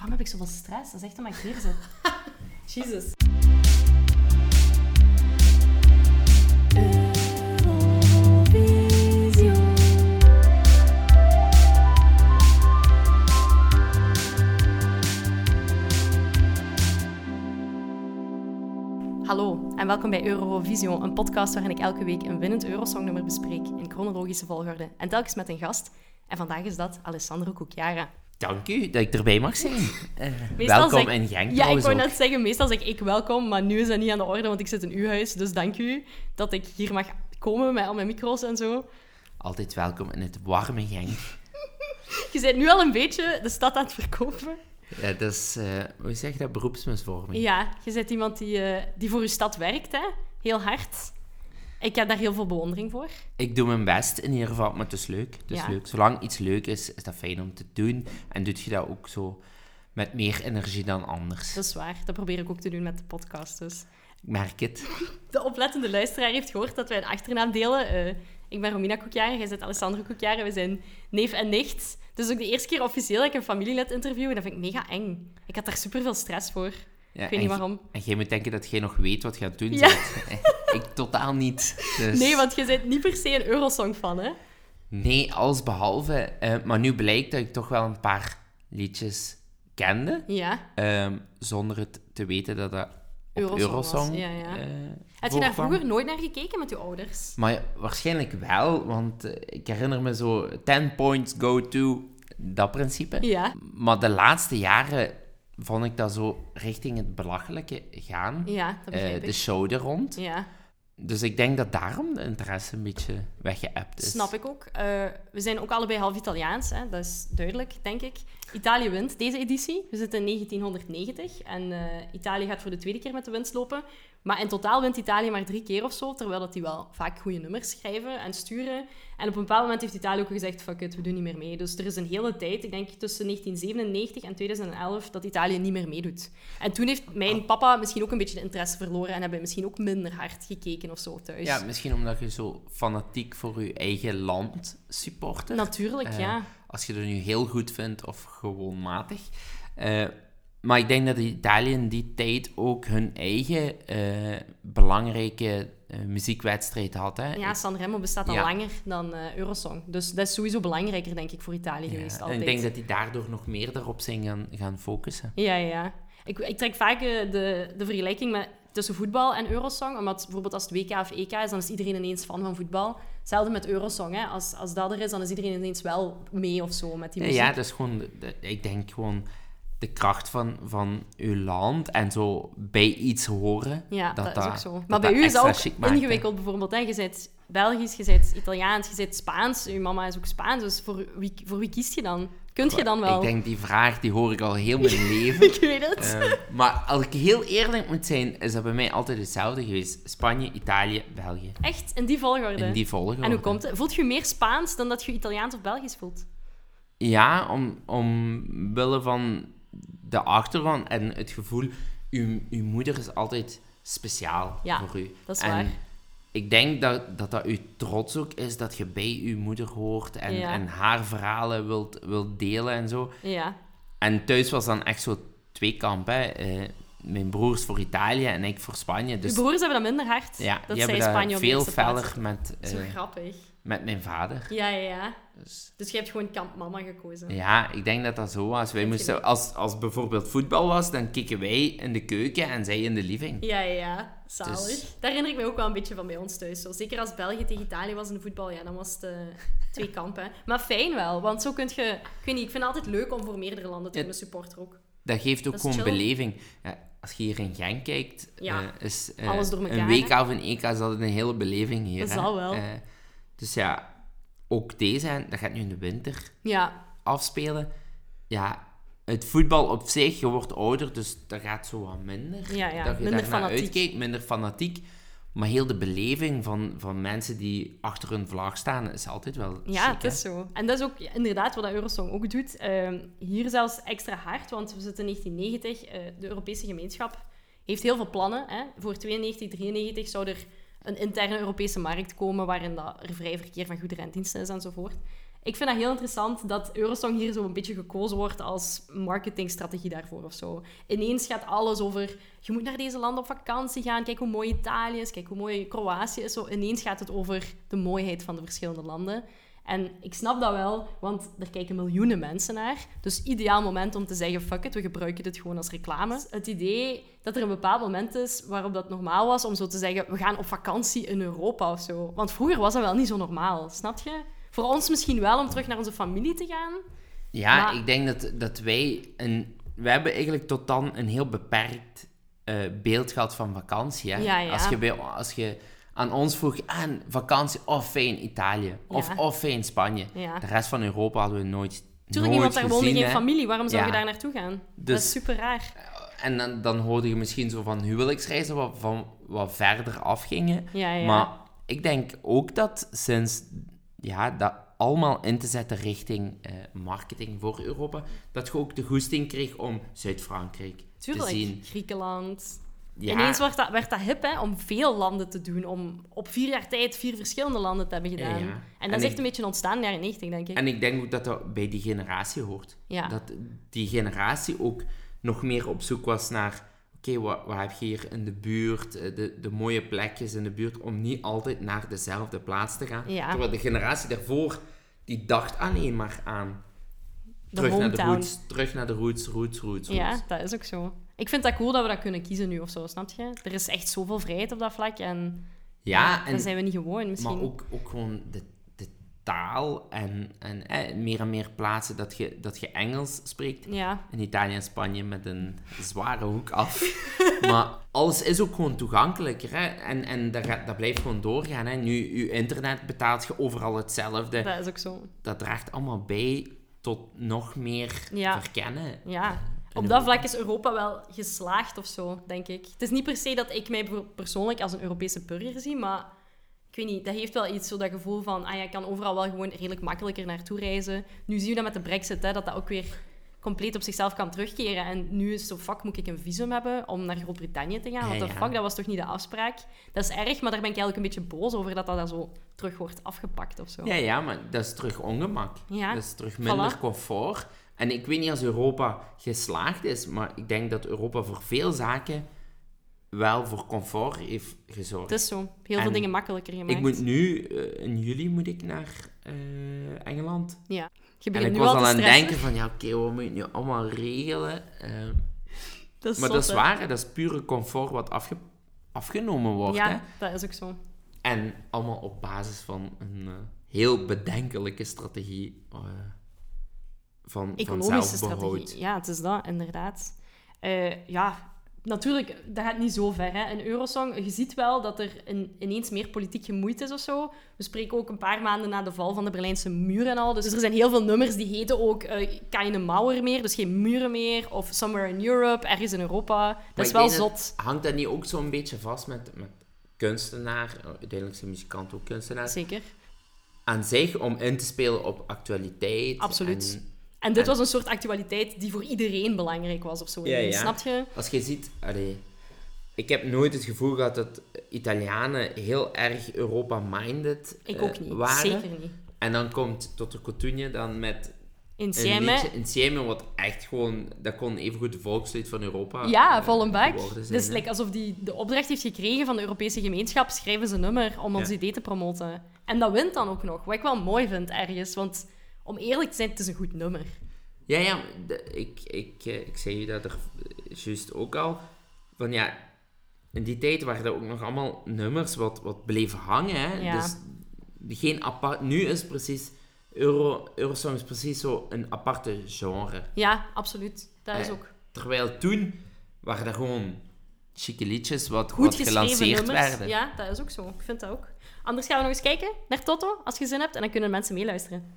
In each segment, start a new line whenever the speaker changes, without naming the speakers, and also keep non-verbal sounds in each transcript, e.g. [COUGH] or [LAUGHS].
Waarom heb ik zoveel stress? Dat is echt omdat ik hier zit. [LAUGHS] Jezus. Hallo en welkom bij Eurovision, een podcast waarin ik elke week een winnend Eurosongnummer bespreek in chronologische volgorde en telkens met een gast. En vandaag is dat Alessandro Cucchiara.
Dank u dat ik erbij mag zijn. Uh,
Meestal
welkom
zeg-
in Genk
Ja, ik wou net zeggen, meestal zeg ik welkom, maar nu is dat niet aan de orde, want ik zit in uw huis. Dus dank u dat ik hier mag komen met al mijn micro's en zo.
Altijd welkom in het warme Genk. [LAUGHS]
Je bent nu al een beetje de stad aan het verkopen.
Ja, dat is, eh, hoe zeg je dat, beroepsmisvorming.
Ja, je bent iemand die, eh, die voor uw stad werkt, hè? heel hard. Ik heb daar heel veel bewondering voor.
Ik doe mijn best in ieder geval, maar het is leuk. Het is
Ja.
leuk. Zolang iets leuk is, is dat fijn om te doen. En doe je dat ook zo met meer energie dan anders.
Dat is waar, dat probeer ik ook te doen met de podcast. Dus.
Ik merk het. [LAUGHS]
De oplettende luisteraar heeft gehoord dat wij een achternaam delen. Eh, ik ben Romina Koekjaren, jij bent Alessandro Koekjaren. We zijn neef en nicht. Dus ook de eerste keer officieel dat ik een familielid interview. En dat vind ik mega eng. Ik had daar super veel stress voor.
Ja,
ik weet niet waarom.
En jij moet denken dat jij nog weet wat je het doen
Ja. [LAUGHS]
ik totaal niet. Dus...
Nee, want je bent niet per se een Eurosong fan, hè?
Nee, alles behalve. eh, maar nu blijkt dat ik toch wel een paar liedjes kende.
Ja,
Ehm, zonder het te weten dat dat op
Eurosong
Eurosong,
was, ja, ja.
eh,
Had je daar vroeger nooit naar gekeken met je ouders?
Maar waarschijnlijk wel, want eh, ik herinner me zo 10 points go to, dat principe.
Ja,
Maar de laatste jaren vond ik dat zo richting het belachelijke gaan.
ja dat begrijp
de show er rond.
Ja,
Dus ik denk dat daarom de interesse een beetje weggeëpt is.
snap ik ook. Eh, we zijn ook allebei half Italiaans, hè? dat is duidelijk, denk ik. Italië wint deze editie. We zitten in 1990 en eh, Italië gaat voor de tweede keer met de winst lopen. Maar in totaal wint Italië maar drie keer of zo, terwijl dat die wel vaak goede nummers schrijven en sturen. En op een bepaald moment heeft Italië ook gezegd, fuck it, we doen niet meer mee. Dus er is een hele tijd, ik denk tussen 1997 en 2011, dat Italië niet meer meedoet. En toen heeft mijn papa misschien ook een beetje de interesse verloren en hebben we misschien ook minder hard gekeken of zo thuis.
Ja, misschien omdat je zo fanatiek voor je eigen land supporter.
Natuurlijk,
Eh,
ja.
Als je het nu heel goed vindt of gewoon matig. Eh, maar ik denk dat Italië in die tijd ook hun eigen eh, belangrijke eh, muziekwedstrijd had. Hè?
Ja, Sanremo bestaat al
Ja.
langer dan eh, Eurosong. Dus dat is sowieso belangrijker, denk ik, voor Italië
Ja,
geweest
en
altijd.
ik denk dat die daardoor nog meer daarop zijn gaan, gaan focussen.
Ja, ja. Ik, ik trek vaak de, de vergelijking met, tussen voetbal en Eurosong. Omdat bijvoorbeeld als het WK of EK is, dan is iedereen ineens fan van voetbal. Hetzelfde met Eurosong. Hè. Als, als dat er is, dan is iedereen ineens wel mee of zo met die muziek.
ja, dat is gewoon, ik denk gewoon de kracht van, van uw land en zo bij iets horen.
Ja, dat, is ook zo.
dat
Maar bij
dat
u is dat ook ingewikkeld bijvoorbeeld. Hè. Je bent Belgisch, je bent Italiaans, je bent Spaans. Uw mama is ook Spaans. Dus voor wie, voor wie kiest je dan? Kunt je dan wel?
Ik denk, die vraag die hoor ik al heel mijn [LAUGHS] leven.
Ik weet het.
Eh, maar als ik heel eerlijk moet zijn, is dat bij mij altijd hetzelfde geweest. Spanje, Italië, België.
Echt, in die volgorde.
In die volgorde.
En hoe komt het? Voelt je meer Spaans dan dat je Italiaans of Belgisch voelt?
Ja, om, omwille van de achtergrond en het gevoel, uw, uw moeder is altijd speciaal
Ja,
voor u.
dat is
en
waar.
Ik denk dat, dat dat uw trots ook is, dat je bij uw moeder hoort en,
Ja.
en haar verhalen wilt, wilt delen en zo.
Ja,
En thuis was dan echt zo twee kampen. Eh, mijn broers voor Italië en ik voor Spanje. Dus
Uw broers hebben dat minder hard.
ja,
dat zij Spanje
veel feller met,
Zo
eh,
grappig.
Met mijn vader.
Ja, ja, ja.
Dus,
Dus je hebt gewoon kamp mama gekozen.
ja, ik denk dat dat zo was. Wij moesten, als, als bijvoorbeeld voetbal was, dan keken wij in de keuken en zij in de living.
Ja, ja, ja. Zalig.
Dus-
Daar herinner ik me ook wel een beetje van bij ons thuis. Zo. Zeker als België tegen Italië was in de voetbal, ja, dan was het eh, twee kampen. [LAUGHS] Maar fijn wel, want zo kun je... Ik weet niet, ik vind het altijd leuk om voor meerdere landen te kunnen supporter ook.
Dat geeft ook
Dat
gewoon
chill.
beleving. Ja, als je hier in Genk kijkt,
Ja,
eh, is eh,
alles door elkaar,
een WK of een EK is altijd een hele beleving hier.
Dat
hè.
zal wel.
Dus ja, ook deze, dat gaat nu in de winter
Ja,
afspelen. Ja, het voetbal op zich, je wordt ouder, dus dat gaat zo wat minder.
Ja, ja,
dat je
minder fanatiek.
uitkijkt, minder fanatiek. Maar heel de beleving van, van mensen die achter hun vlag staan, is altijd wel
ja het is zo. En dat is ook inderdaad wat dat Eurosong ook doet. Ehm, hier zelfs extra hard, want we zitten in 1990. eh, de Europese gemeenschap heeft heel veel plannen. Hè. Voor 92, 93 zou er een interne Europese markt komen waarin dat er vrij verkeer van goederen en diensten is enzovoort. ik vind dat heel interessant dat Eurosong hier zo een beetje gekozen wordt als marketingstrategie daarvoor of zo. Ineens gaat alles over, je moet naar deze landen op vakantie gaan, kijk hoe mooi Italië is, kijk hoe mooi Kroatië is. Zo, ineens gaat het over de mooiheid van de verschillende landen. En ik snap dat wel, want er kijken miljoenen mensen naar. Dus ideaal moment om te zeggen, fuck it, we gebruiken dit gewoon als reclame. Het idee dat er een bepaald moment is waarop dat normaal was om zo te zeggen, we gaan op vakantie in Europa of zo. Want vroeger was dat wel niet zo normaal, snap je? Voor ons misschien wel om terug naar onze familie te gaan.
Ja,
Maar-
ik denk dat, dat wij... Een, wij hebben eigenlijk tot dan een heel beperkt eh, beeld gehad van vakantie. Hè?
Ja, ja.
Als, je bij, als je aan ons vroeg, aan vakantie, of fijn Italië. Of,
Ja.
of fijn Spanje.
Ja.
De rest van Europa hadden we nooit,
Tuurlijk, iemand daar woonde geen familie. Waarom zou je daar naartoe gaan? dat
Dus-
is super raar.
En dan, dan hoorde je misschien zo van huwelijksreizen wat, van, wat verder afgingen.
Ja.
Maar ik denk ook dat sinds ja, dat allemaal in te zetten richting eh, marketing voor Europa, dat je ook de goesting kreeg om Zuid-Frankrijk te zien.
Griekenland.
Ja,
Ineens werd dat, werd dat hip hè, om veel landen te doen. Om op vier jaar tijd vier verschillende landen te hebben gedaan.
Ja, ja.
En
En
dat is
ik-
echt een beetje ontstaan in de jaren 90, denk ik.
En ik denk ook dat dat bij die generatie hoort. Dat die generatie ook nog meer op zoek was naar... Oké, wat, wat heb je hier in de buurt? eh, De, de mooie plekjes in de buurt. Om niet altijd naar dezelfde plaats te gaan. Terwijl de generatie daarvoor, die dacht alleen maar aan... Terug naar de roots, terug naar de roots, roots, roots, roots.
Ja, dat is ook zo. Ik vind dat cool dat we dat kunnen kiezen nu of zo, snap je? Er is echt zoveel vrijheid op dat vlak en
Ja, en
dat zijn we niet gewoon misschien.
Maar ook, ook gewoon de, de taal en, en eh, meer en meer plaatsen dat je, dat je Engels spreekt.
Ja,
In Italië en Spanje met een zware hoek af. [LAUGHS] maar alles is ook gewoon toegankelijker. Hè? En, en dat, dat blijft gewoon doorgaan. Hè? Nu, je internet betaalt je overal hetzelfde.
dat is ook zo.
Dat draagt allemaal bij tot nog meer
Ja.
verkennen.
Ja,
in
op dat vlak is Europa wel geslaagd of zo, denk ik. Het is niet per se dat ik mij per- persoonlijk als een Europese burger zie, maar ik weet niet, dat heeft wel iets, zo dat gevoel van, ah ja, ik kan overal wel gewoon redelijk makkelijker naartoe reizen. Nu zien we dat met de brexit, hè, dat dat ook weer compleet op zichzelf kan terugkeren. En nu is het zo, fuck, moet ik een visum hebben om naar Groot-Brittannië te gaan? What
Ja,
fuck, dat was toch niet de afspraak? Dat is erg, maar daar ben ik eigenlijk een beetje boos over dat dat dan zo terug wordt afgepakt of zo.
Ja, ja, maar dat is terug ongemak.
Ja,
Dat is terug minder
Voilà.
comfort. En ik weet niet als Europa geslaagd is, maar ik denk dat Europa voor veel zaken wel voor comfort heeft gezorgd.
Het is zo. Heel veel
En
dingen makkelijker gemaakt.
ik moet nu, eh, in juli moet ik naar eh, Engeland.
Ja. Je
En ik
nu
was
al
aan het denken van, ja oké, wat moet je nu allemaal regelen?
Dat is
maar dat is waar, hè, dat is pure comfort wat afge- afgenomen wordt. Hè?
Ja, dat is ook zo.
En allemaal op basis van een eh, heel bedenkelijke strategie eh, van, van
Economische
zelfbehoud.
strategie. Ja, het is dat, inderdaad. Eh, ja, natuurlijk, dat gaat niet zo ver. Hè. In Eurosong, je ziet wel dat er in, ineens meer politiek gemoeid is of zo. We spreken ook een paar maanden na de val van de Berlijnse muur en al. Dus er zijn heel veel nummers die heten ook eh keine Mauer meer, dus geen muren meer. Of Somewhere in Europe, ergens in Europa. Dat
Maar
is wel zot.
Hangt dat niet ook zo'n beetje vast met, met kunstenaar, eh, uiteindelijk zijn muzikant ook kunstenaar,
Zeker.
aan zich om in te spelen op actualiteit?
Absoluut.
En
En dit
En-
was een soort actualiteit die voor iedereen belangrijk was of zo.
Ja, ja.
Snap je?
als je ziet, allee, ik heb nooit het gevoel gehad dat Italianen heel erg Europa-minded
Ik
eh,
ook niet.
waren.
Zeker niet.
En dan komt Toto Cotugno dan met een
Insieme,
Insieme, wat echt gewoon, dat kon evengoed de volkslied van Europa
Ja, vol een bak. Dus like, alsof die de opdracht heeft gekregen van de Europese gemeenschap, schrijven ze een nummer om ons idee te promoten. En dat wint dan ook nog, wat ik wel mooi vind ergens. Want om eerlijk te zijn, het is een goed nummer.
Ja, ja, ik, ik, eh, ik zei dat er juist ook al. Van ja, in die tijd waren er ook nog allemaal nummers wat, wat bleven hangen. Hè?
Ja.
Dus geen apart. Nu is precies. Euro, Eurosong is precies zo een aparte genre.
Ja, absoluut. Dat is
Eh,
ook
Terwijl toen waren er gewoon chique liedjes wat,
goed
wat
geschreven
gelanceerd
nummers.
werden.
Ja, dat is ook zo. Ik vind dat ook. Anders gaan we nog eens kijken naar Toto, als je zin hebt. En dan kunnen mensen meeluisteren.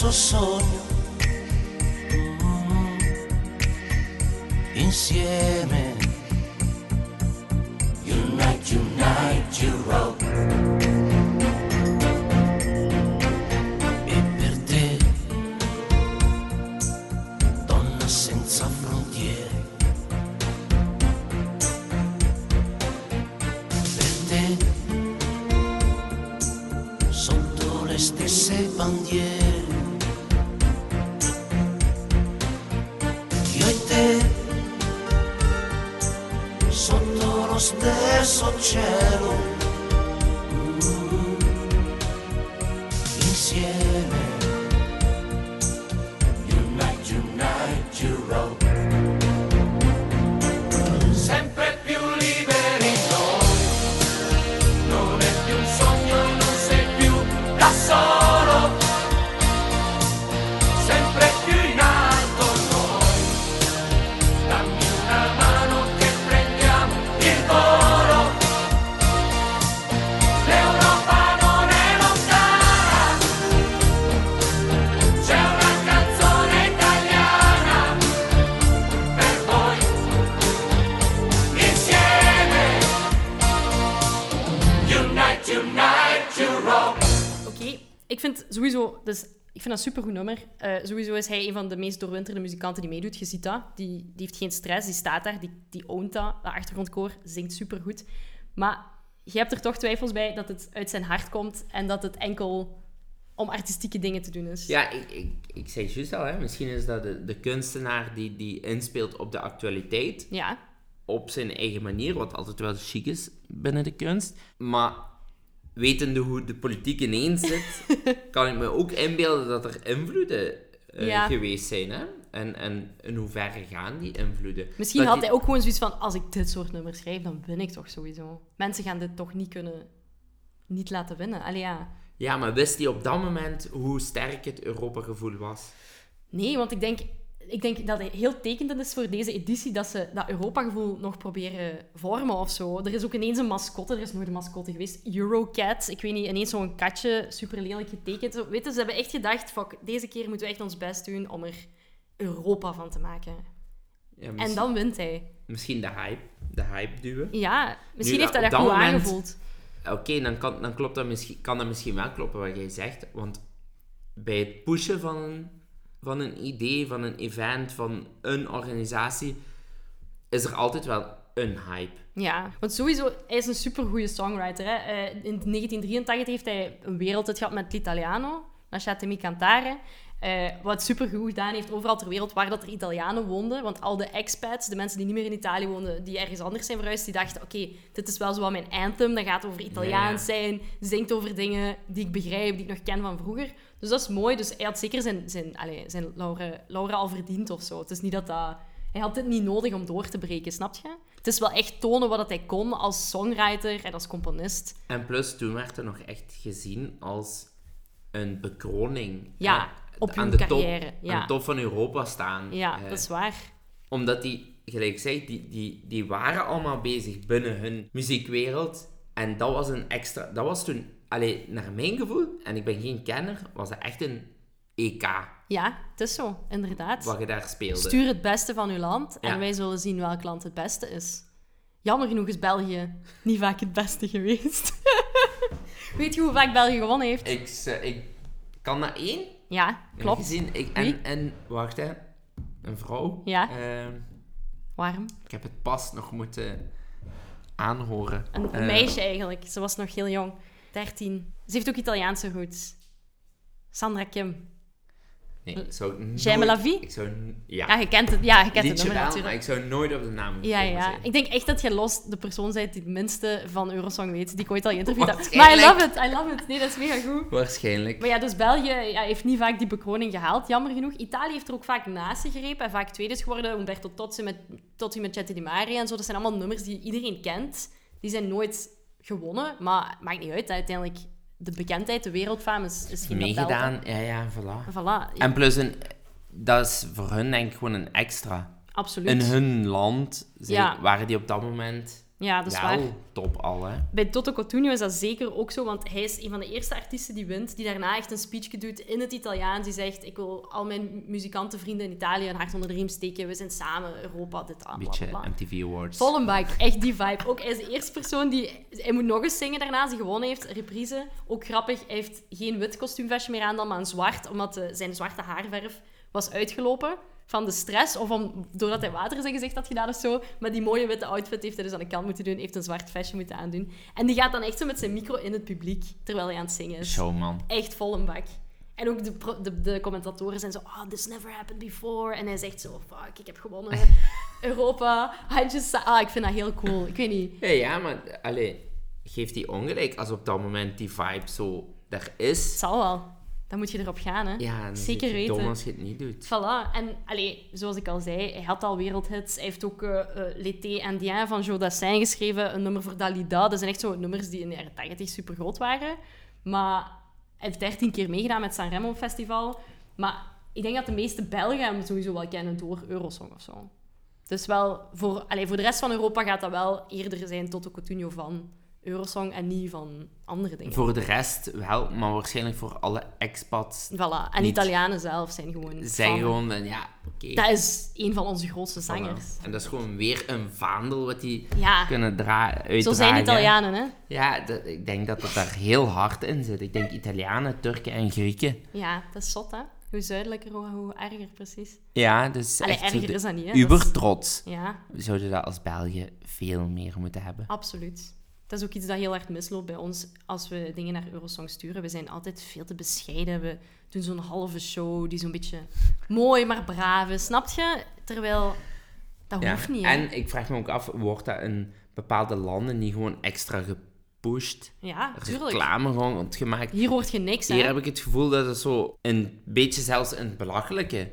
nosso sonho. Stesso cielo.
Ik vind sowieso... Dus, ik vind dat een supergoed nummer. Eh, sowieso is hij een van de meest doorwinterde muzikanten die meedoet. Je ziet dat. Die, die heeft geen stress, die staat daar, die, die ownt dat. De achtergrondkoor zingt supergoed. Maar je hebt er toch twijfels bij dat het uit zijn hart komt en dat het enkel om artistieke dingen te doen is.
Ja, ik, ik, ik zei juist al, hè, misschien is dat de, de kunstenaar die, die inspeelt op de actualiteit.
Ja,
op zijn eigen manier, wat altijd wel chic is binnen de kunst. Maar wetende hoe de politiek ineens zit, [LAUGHS] kan ik me ook inbeelden dat er invloeden eh,
Ja.
geweest zijn. Hè? En, en in hoeverre gaan die invloeden?
Misschien
Dat
had hij ook gewoon zoiets van: als ik dit soort nummers schrijf, dan win ik toch sowieso. Mensen gaan dit toch niet kunnen niet laten winnen. Allee, ja.
Ja, maar wist hij op dat moment hoe sterk het Europa-gevoel was?
Nee, want ik denk, ik denk dat het heel tekenend is voor deze editie dat ze dat Europa-gevoel nog proberen vormen of zo. Er is ook ineens een mascotte, er is nooit een mascotte geweest. Eurocat, ik weet niet, ineens zo'n katje, super lelijk getekend. Zo, Weet je, ze hebben echt gedacht, fuck, deze keer moeten we echt ons best doen om er Europa van te maken.
Ja,
En dan wint hij.
misschien de hype, de hype duwen.
Ja, misschien
Nu,
heeft hij dat goed
moment-
aangevoeld.
Oké, dan, kan, dan klopt dat misschien, kan dat misschien wel kloppen wat jij zegt. Want bij het pushen van van een idee, van een event, van een organisatie, is er altijd wel een hype.
Ja, want sowieso, hij is een supergoeie songwriter. Hè. Eh, in 1983 heeft hij een wereldhit gehad met L'Italiano, Lasciatemi cantare. Eh, wat supergoed gedaan heeft overal ter wereld waar dat er Italianen woonden. Want al de expats, de mensen die niet meer in Italië woonden, die ergens anders zijn verhuisd, die dachten, oké, dit is wel zo wat mijn anthem. Dat gaat over Italiaans
Ja,
zijn, zingt over dingen die ik begrijp, die ik nog ken van vroeger. Dus dat is mooi. Dus hij had zeker zijn, zijn, allez, zijn Laura, Laura al verdiend of zo. Het is niet dat dat... Hij had dit niet nodig om door te breken, snap je? Het is wel echt tonen wat dat hij kon als songwriter en als componist.
En plus, toen werd hij nog echt gezien als een bekroning.
Ja,
hè.
op
aan
hun
de top,
carrière, ja.
Aan de top van Europa staan.
Ja, dat is waar.
Omdat die, gelijk ik zei, die, die, die waren allemaal bezig binnen hun muziekwereld. En dat was een extra... Dat was toen, allee, naar mijn gevoel, en ik ben geen kenner, was dat echt een EK
Ja, het is zo, inderdaad.
wat je daar speelde.
Stuur het beste van uw land en
Ja.
wij zullen zien welk land het beste is. Jammer genoeg is België niet vaak het beste geweest. Weet je hoe vaak België gewonnen heeft?
Ik, ze- ik kan dat één.
Ja, klopt.
Gezien, ik,
Wie?
en, en, wacht hè. Een vrouw.
Ja.
Ehm,
Waarom?
ik heb het pas nog moeten aanhoren.
Een, een
Eh,
meisje eigenlijk. Ze was nog heel jong. 13. Ze heeft ook Italiaanse roots. Sandra Kim.
Nee, ik zou nooit...
J'aime la vie?
Ik zou... Ja.
Ja, je kent het, ja, je kent het
Liedje
nummer
wel,
natuurlijk.
maar ik zou nooit op de naam
Ja, ja.
zijn.
Ik denk echt dat je los de persoon bent die het minste van Eurosong weet, die ik ooit al geïnterviewd heb. Maar I love it, I love it. Nee, dat is mega goed.
Waarschijnlijk.
Maar ja, dus België ja, heeft niet vaak die bekroning gehaald, jammer genoeg. Italië heeft er ook vaak naast gegrepen en vaak tweede is geworden. Umberto Tozzi met, Tozzi met Cette di Mare en zo. Dat zijn allemaal nummers die iedereen kent. Die zijn nooit gewonnen, maar maakt niet uit. Uiteindelijk, de bekendheid, de wereldfaam is, is geen
Meegedaan, ja, ja, voilà.
Voilà,
En plus, een, dat is voor hun denk ik gewoon een extra.
absoluut.
In hun land
Ja.
waren die op dat moment
Ja, dat is waar.
wel top al, hè.
Bij Toto Cotugno is dat zeker ook zo, want hij is een van de eerste artiesten die wint, die daarna echt een speech doet in het Italiaans. Die zegt, ik wil al mijn muzikantenvrienden in Italië een hart onder de riem steken. We zijn samen, Europa, dit, bla,
beetje. MTV Awards.
Vollenbak, echt die vibe. Ook hij is de eerste persoon die... Hij moet nog eens zingen daarna, als hij gewonnen heeft. Reprise. Ook grappig, hij heeft geen wit kostuumvestje meer aan dan, maar een zwart. Omdat eh, zijn zwarte haarverf was uitgelopen van de stress. Of om, doordat hij water in zijn gezicht had gedaan of zo. Maar die mooie witte outfit heeft hij dus aan de kant moeten doen. Heeft een zwart vestje moeten aandoen. En die gaat dan echt zo met zijn micro in het publiek, terwijl hij aan het zingen is.
Showman.
Echt vol een bak. En ook de, de, de commentatoren zijn zo, oh, this never happened before. En hij zegt zo, fuck, ik heb gewonnen. [LAUGHS] Europa. Just, ah, ik vind dat heel cool. Ik weet niet.
Ja, ja, maar allee, geeft die ongelijk als op dat moment die vibe zo er is.
Het zal wel. Dan moet je erop gaan, hè.
Ja,
Zeker weten.
dom als je het niet doet.
Voilà. En allee, zoals ik al zei, hij had al wereldhits. Hij heeft ook eh eh, L'été indien van Joe Dassin geschreven. Een nummer voor Dalida. Dat zijn echt zo nummers die in de jaren 80 super groot waren. Maar hij heeft 13 keer meegedaan met San Remo Festival. Maar ik denk dat de meeste Belgen hem sowieso wel kennen door Eurosong of zo. Dus wel, voor, allee, voor de rest van Europa gaat dat wel eerder zijn Toto Cotugno van Eurosong en niet van andere dingen.
Voor de rest wel, maar waarschijnlijk voor alle expats
Voilà. En
Niet.
Italianen zelf zijn gewoon
zijn gewoon, ja, oké.
Dat is een van onze grootste
voilà.
zangers.
En dat is gewoon weer een vaandel wat die
Ja,
kunnen dra uitdragen.
zo zijn Italianen, hè?
Ja, dat- ik denk dat het daar heel hard in zit. Ik denk Italianen, Turken en Grieken.
Ja, dat is zot, hè? Hoe zuidelijker, hoe, hoe erger, precies.
Ja, dus
Allee,
echt
erger is dat niet, hè?
Uber trots.
Ja,
We zouden dat als België veel meer moeten hebben.
absoluut. Dat is ook iets dat heel hard misloopt bij ons als we dingen naar Eurosong sturen. We zijn altijd veel te bescheiden. We doen zo'n halve show die zo'n beetje mooi, maar braaf is. Snap je? Terwijl, dat
Ja,
hoeft niet, hè?
En ik vraag me ook af, wordt dat in bepaalde landen niet gewoon extra gepusht?
Ja, tuurlijk.
Reclame gewoon gemaakt?
Hier hoort je niks, hè?
Hier heb ik het gevoel dat het zo een beetje zelfs het belachelijke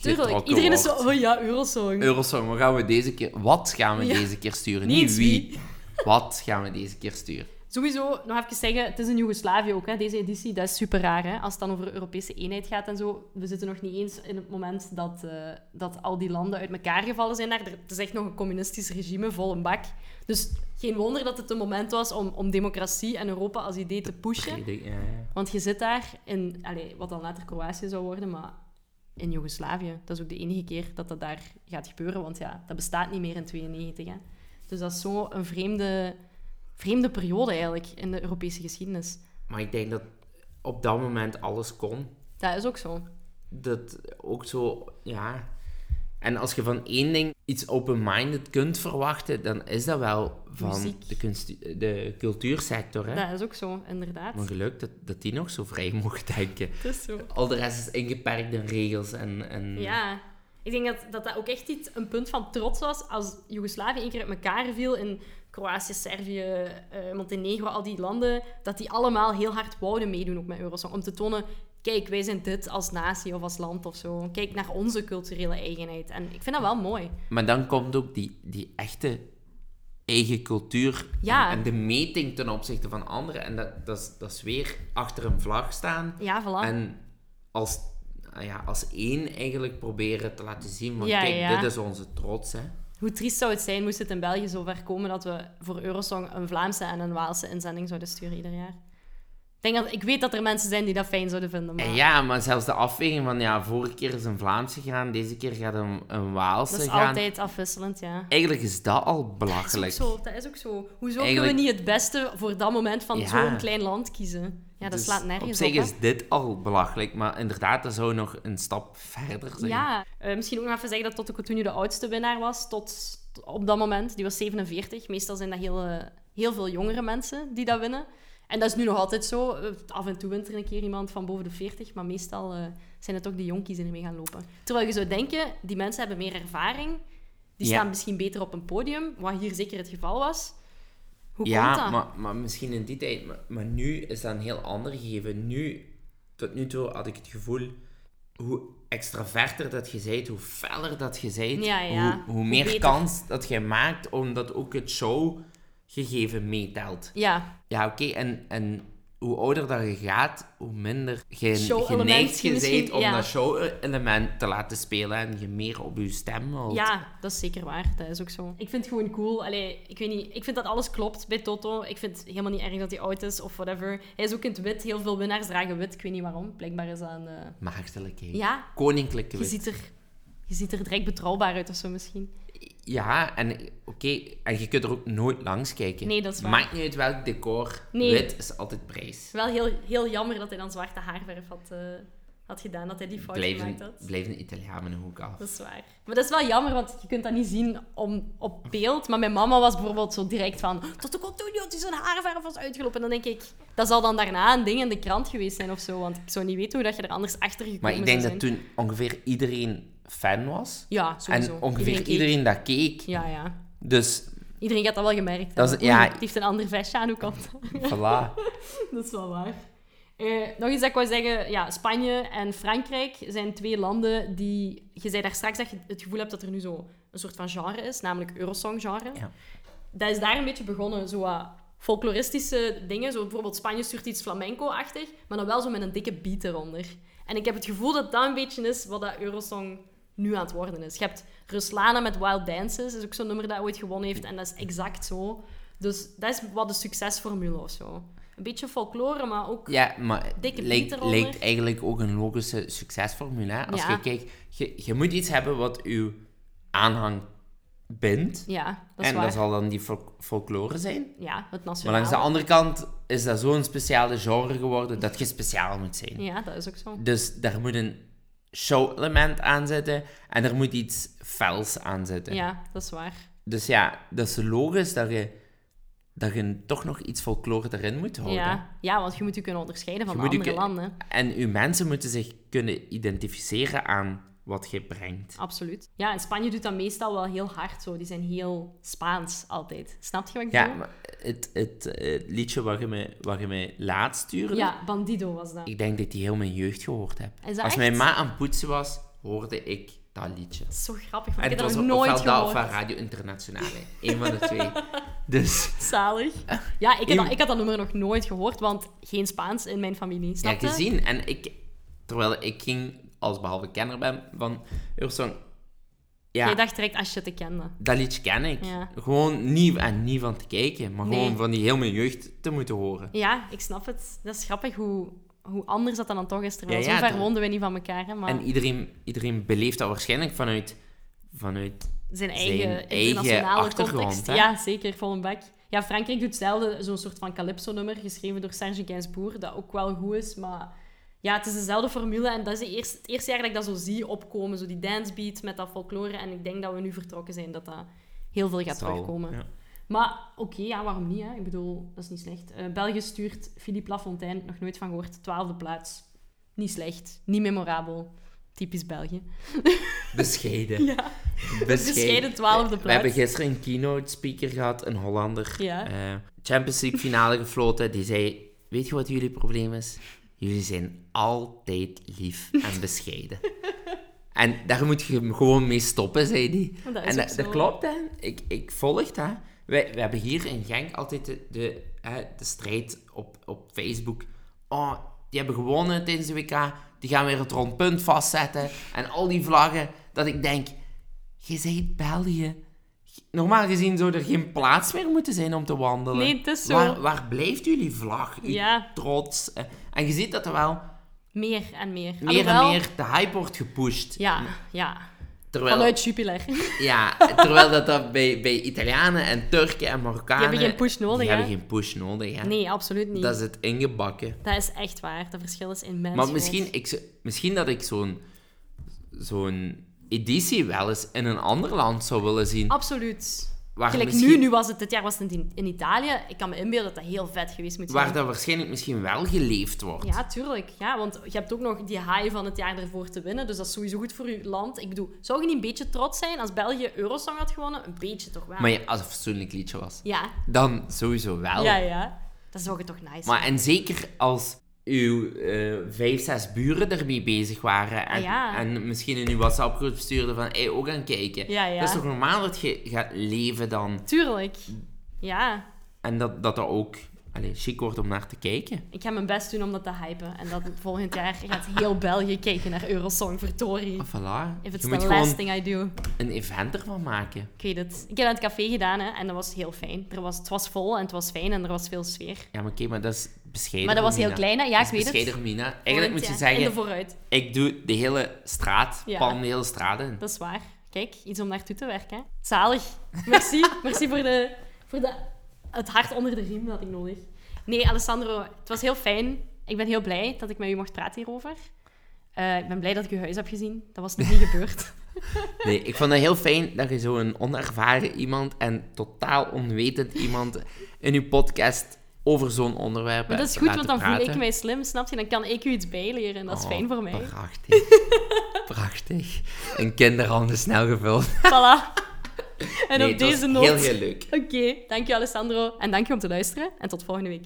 Tuurlijk. Iedereen is zo, oh ja, Eurosong.
Eurosong, wat gaan we deze keer... Wat gaan we
Ja.
deze keer sturen?
Niet
wie. Wat gaan we deze keer sturen?
Sowieso, nog even zeggen, het is in Joegoslavië ook, hè, deze editie. Dat is super raar, hè, als het dan over Europese eenheid gaat en zo. We zitten nog niet eens in het moment dat, eh, dat al die landen uit elkaar gevallen zijn daar. Er- Het is echt nog een communistisch regime, vol een bak. Dus geen wonder dat het een moment was om, om democratie en Europa als idee te pushen.
Ja, ja.
Want je zit daar in, allez, wat dan later Kroatië zou worden, maar in Joegoslavië. Dat is ook de enige keer dat dat daar gaat gebeuren, want ja, dat bestaat niet meer in 92. Hè. Dus dat is zo een vreemde, vreemde periode eigenlijk in de Europese geschiedenis.
Maar ik denk dat op dat moment alles kon.
Dat is ook zo.
Dat ook zo, ja... En als je van één ding iets open-minded kunt verwachten, dan is dat wel van
Muziek.
de, kunst, de cultuursector. Hè?
Dat is ook zo, inderdaad.
Maar geluk dat, dat die nog zo vrij [LAUGHS] mocht denken.
Het is zo.
Al de rest is ingeperkt in regels en... en...
Ja, ik denk dat, dat dat ook echt iets, een punt van trots was als Joegoslavië één keer uit elkaar viel in Kroatië, Servië, eh, Montenegro, al die landen, dat die allemaal heel hard wouden meedoen ook met Eurosong. Om te tonen, kijk, wij zijn dit als natie of als land of zo. Kijk naar onze culturele eigenheid. En ik vind dat wel mooi.
Maar dan komt ook die, die echte eigen cultuur
Ja.
en, en de meting ten opzichte van anderen. En dat, dat, is, dat is weer achter een vlag staan.
Ja, voilà.
En als, ja, als één eigenlijk proberen te laten zien,
Ja,
kijk,
ja.
dit is onze trots. Hè.
Hoe triest zou het zijn moest het in België zover komen dat we voor Eurosong een Vlaamse en een Waalse inzending zouden sturen ieder jaar? Ik, denk dat, ik weet dat er mensen zijn die dat fijn zouden vinden, maar
En ja, maar zelfs de afweging van, ja, vorige keer is een Vlaamse gegaan, deze keer gaat een, een Waalse
dat is
gaan.
altijd afwisselend, ja.
Eigenlijk is dat al
Dat is
belachelijk.
ook zo. Dat is ook zo. Hoezo
Eigenlijk-
kunnen we niet het beste voor dat moment van
Ja.
zo'n klein land kiezen? Ja, dat
Dus
slaat nergens
Op
op.
zich is dit al belachelijk, maar inderdaad, dat zou nog een stap verder zijn.
Ja, eh, misschien ook nog even zeggen dat Toto Cotugno de oudste winnaar was tot op dat moment. Die was 47. Meestal zijn dat heel, eh, heel veel jongere mensen die dat winnen. En dat is nu nog altijd zo. Eh, Af en toe wint er een keer iemand van boven de 40, maar meestal zijn het ook die jonkies die ermee gaan lopen. Terwijl je zou denken, die mensen hebben meer ervaring. Die
Ja.
staan misschien beter op een podium, wat hier zeker het geval was. Hoe komt
Ja,
dat?
maar, maar misschien in die tijd. Maar, maar nu is dat een heel ander gegeven. Nu, tot nu toe had ik het gevoel, hoe extraverter dat je bent, hoe feller dat je bent,
Ja, ja.
Hoe, hoe meer
beter.
kans dat je maakt, omdat ook het showgegeven meetelt.
Ja,
Ja, oké, en, en hoe ouder dat je gaat, hoe minder je geneigd je bent om
ja.
dat show-element te laten spelen en je meer op je stem wilt.
Ja, dat is zeker waar. Dat is ook zo. Ik vind het gewoon cool. Allee, ik weet niet. Ik vind dat alles klopt bij Toto. Ik vind het helemaal niet erg dat hij oud is of whatever. Hij is ook in het wit. Heel veel winnaars dragen wit. Ik weet niet waarom. Blijkbaar is dat een... eh,
Maagdelijkheid.
Ja,
Koninklijke
je
wit.
ziet, er, je ziet er direct betrouwbaar uit of zo misschien.
Ja, en oké, en je kunt er ook nooit langs kijken.
Nee, dat is waar.
Maakt niet uit welk decor.
Nee.
Wit is altijd prijs.
Wel heel, heel jammer dat hij dan zwarte haarverf had, eh, had gedaan. Dat hij die fout
Blijven,
gemaakt had.
blijven Italianen ook af.
Dat is waar. Maar dat is wel jammer, want je kunt dat niet zien om, op beeld. Maar mijn mama was bijvoorbeeld zo direct van... Tot de continu had hij zijn haarverf was uitgelopen. En dan denk ik... Dat zal dan daarna een ding in de krant geweest zijn of zo. Want ik zou niet weten hoe dat je er anders achter gekomen
Maar ik denk dat toen ongeveer iedereen fan was.
Ja, sowieso.
En ongeveer iedereen, dat keek.
Ja, ja.
Dus,
Iedereen gaat dat wel gemerkt
Dat is- ja.
Het heeft een ander vestje aan, hoe kan dat? [LAUGHS]
voilà. [LAUGHS]
Dat is wel waar. Eh, nog iets dat ik wou zeggen. Ja, Spanje en Frankrijk zijn twee landen die... Je zei daar straks dat je het gevoel hebt dat er nu zo een soort van genre is, namelijk Eurosong-genre.
Ja.
Dat is daar een beetje begonnen, zo wat folkloristische dingen. Zo bijvoorbeeld Spanje stuurt iets flamenco-achtig, maar dan wel zo met een dikke beat eronder. En ik heb het gevoel dat dat een beetje is wat dat Eurosong nu aan het worden is. Je hebt Ruslana met Wild Dances, is ook zo'n nummer dat ooit gewonnen heeft, en dat is exact zo. Dus dat is wat de succesformule of zo. Een beetje folklore, maar ook...
Ja, maar
Dikke
lijkt, eigenlijk ook een logische succesformule. hè. Als
Ja.
je kijkt, je, je moet iets hebben wat je aanhang bindt.
Ja, dat is
en
waar.
dat zal dan die fol- folklore zijn.
Ja, het
Maar
nationale.
langs de andere kant is dat zo'n speciale genre geworden dat je speciaal moet zijn.
Ja, dat is ook zo.
Dus daar moet een show-element aan zitten en er moet iets fels aan zitten.
Ja, dat is waar.
Dus ja, dat is logisch dat je, dat je toch nog iets folklore erin moet houden.
Ja. ja, want je moet je kunnen onderscheiden van
Je
de
moet je
andere landen.
En uw mensen moeten zich kunnen identificeren aan wat je brengt.
Absoluut. Ja, en Spanje doet dat meestal wel heel hard zo. Die zijn heel Spaans altijd. Snap je wat ik
Ja,
bedoel?
maar het, het, het liedje wat je, me, je mij laat stuurde,
Ja, Bandido was dat.
ik denk dat ik die heel mijn jeugd gehoord heb.
Is dat
Als
echt?
mijn ma aan het poetsen was, hoorde ik dat liedje.
Dat is zo grappig, want
En
ik
het
heb
was
dat nog
op-
nooit
ofwel dat of
gehoord.
van Radio Internationale. Eén van de twee. [LAUGHS] Dus
Zalig. Ja, ik, heb
Eén-
dat, ik had dat nummer nog nooit gehoord, want geen Spaans in mijn familie.
ja,
Snap
gezien. En ik, terwijl ik ging, als behalve kenner ben van Eurosong, ja,
Jij dacht direct als je te kende.
dat liedje ken ik.
Ja.
Gewoon niet, en niet van te kijken, maar
Nee.
gewoon van die heel mijn jeugd te moeten horen.
Ja, ik snap het. Dat is grappig hoe, hoe anders dat dan toch is. Terwijl
Ja, ja,
zo ver woonden we niet van elkaar. Hè, maar
En iedereen, iedereen beleeft dat waarschijnlijk vanuit, vanuit
zijn eigen internationale
achtergrond,
context.
hè?
Ja, zeker, vol een bak. Ja, Frankrijk doet hetzelfde, zo'n soort van calypso-nummer, geschreven door Serge Gainsbourg, dat ook wel goed is, maar ja, het is dezelfde formule en dat is de eerste, het eerste jaar dat ik dat zo zie opkomen, zo die dancebeat met dat folklore, en ik denk dat we nu vertrokken zijn, dat dat heel veel gaat
zal.
terugkomen.
Ja.
Maar oké, ja, waarom niet? Hè? Ik bedoel, dat is niet slecht. Eh, België stuurt Philippe Lafontaine, nog nooit van gehoord, twaalfde plaats. Niet slecht, niet memorabel. Typisch België. [LAUGHS]
Bescheiden.
Ja,
Bescheiden.
twaalfde
We hebben
plaats.
gisteren een keynote speaker gehad, een Hollander.
Ja.
eh, Champions League finale gefloten. Die zei, weet je wat jullie probleem is? Jullie zijn altijd lief en [LAUGHS] bescheiden. en daar moet je gewoon mee stoppen, zei hij.
Dat
En dat, klopt, hè. Ik, ik volg dat. Wij, we hebben hier in Genk altijd de, de strijd op, op Facebook. Oh, die hebben gewonnen tijdens de WK. Die gaan weer het rondpunt vastzetten. En al die vlaggen. Dat ik denk, je bent België. Normaal gezien zou er geen plaats meer moeten zijn om te wandelen.
Nee, het is zo.
Waar, waar blijft jullie vlag? Uw
Ja.
trots? Eh, En je ziet dat er wel
Meer en meer.
meer
Alhoewel-
en meer de hype wordt gepusht.
Ja, ja.
Terwijl,
Vanuit Jupiler. [LAUGHS]
ja, terwijl dat, dat bij, bij Italianen en Turken en Marokkanen...
Die hebben geen push nodig,
Die
hè?
hebben geen push nodig, hè.
Nee, absoluut niet.
Dat
Dat
is het ingebakken.
is, echt waar. Dat verschil is immens
Maar misschien, ik, misschien dat ik zo'n zo'n editie wel eens in een ander land zou willen zien.
Absoluut.
Waar,
Gelijk
misschien,
nu, nu was het, dit jaar was het in, in Italië. Ik kan me inbeelden dat dat heel vet geweest moet zijn.
waar dat waarschijnlijk misschien wel geleefd wordt.
Ja, tuurlijk. Ja, want je hebt ook nog die high van het jaar ervoor te winnen. Dus dat is sowieso goed voor je land. Ik bedoel, zou je niet een beetje trots zijn als België Eurosong had gewonnen? Een beetje toch wel.
Maar ja, als het een fatsoenlijk liedje was.
Ja,
Dan sowieso wel.
ja, ja. Dat zou je toch nice
Maar en zeker als uw eh, vijf, zes buren ermee bezig waren en,
Ah, ja.
en misschien in uw WhatsApp-groep stuurden van hey, ook gaan kijken.
Ja, ja.
Dat is toch normaal dat je gaat leven dan
Tuurlijk. Ja,
en dat, dat er ook allee, chic wordt om naar te kijken.
Ik ga mijn best doen om dat te hypen. En dat volgend jaar gaat heel België kijken naar Eurosong Vertori.
Ah, voilà.
If it's
Je
the last thing I do.
een event ervan maken.
Ik weet het. Ik heb in het café gedaan hè, en dat was heel fijn. Er was, het was vol en het was fijn en er was veel sfeer.
Ja, maar oké, maar dat is bescheiden.
Maar dat was heel klein, hè? Ja, ik weet het.
bescheiden, Romina. Eigenlijk moet je
jaar. In de
zeggen,
vooruit.
ik doe de hele straat,
Ja.
palm de hele straat in.
Dat is waar. Kijk, iets om naartoe te werken. Hè. Zalig. Merci. [LAUGHS] Merci voor, de, voor de, het hart onder de riem dat ik nodig. Nee, Alessandro, het was heel fijn. Ik ben heel blij dat ik met u mocht praten hierover. Eh, ik ben blij dat ik uw huis heb gezien. Dat was nog niet [LAUGHS] gebeurd.
Nee, ik vond het heel fijn dat je zo'n onervaren iemand en totaal onwetend iemand in je podcast over zo'n onderwerp
Maar dat is goed, want dan voel ik mij slim, snap je? Dan kan ik u iets bijleren en dat is
Oh,
fijn voor mij.
Prachtig. [LAUGHS] prachtig. Een kinderhanden snel gevuld.
Voilà. [LAUGHS] En
Nee,
op deze noot...
heel, heel leuk.
Oké, dank je Alessandro. En dank je om te luisteren. En tot volgende week.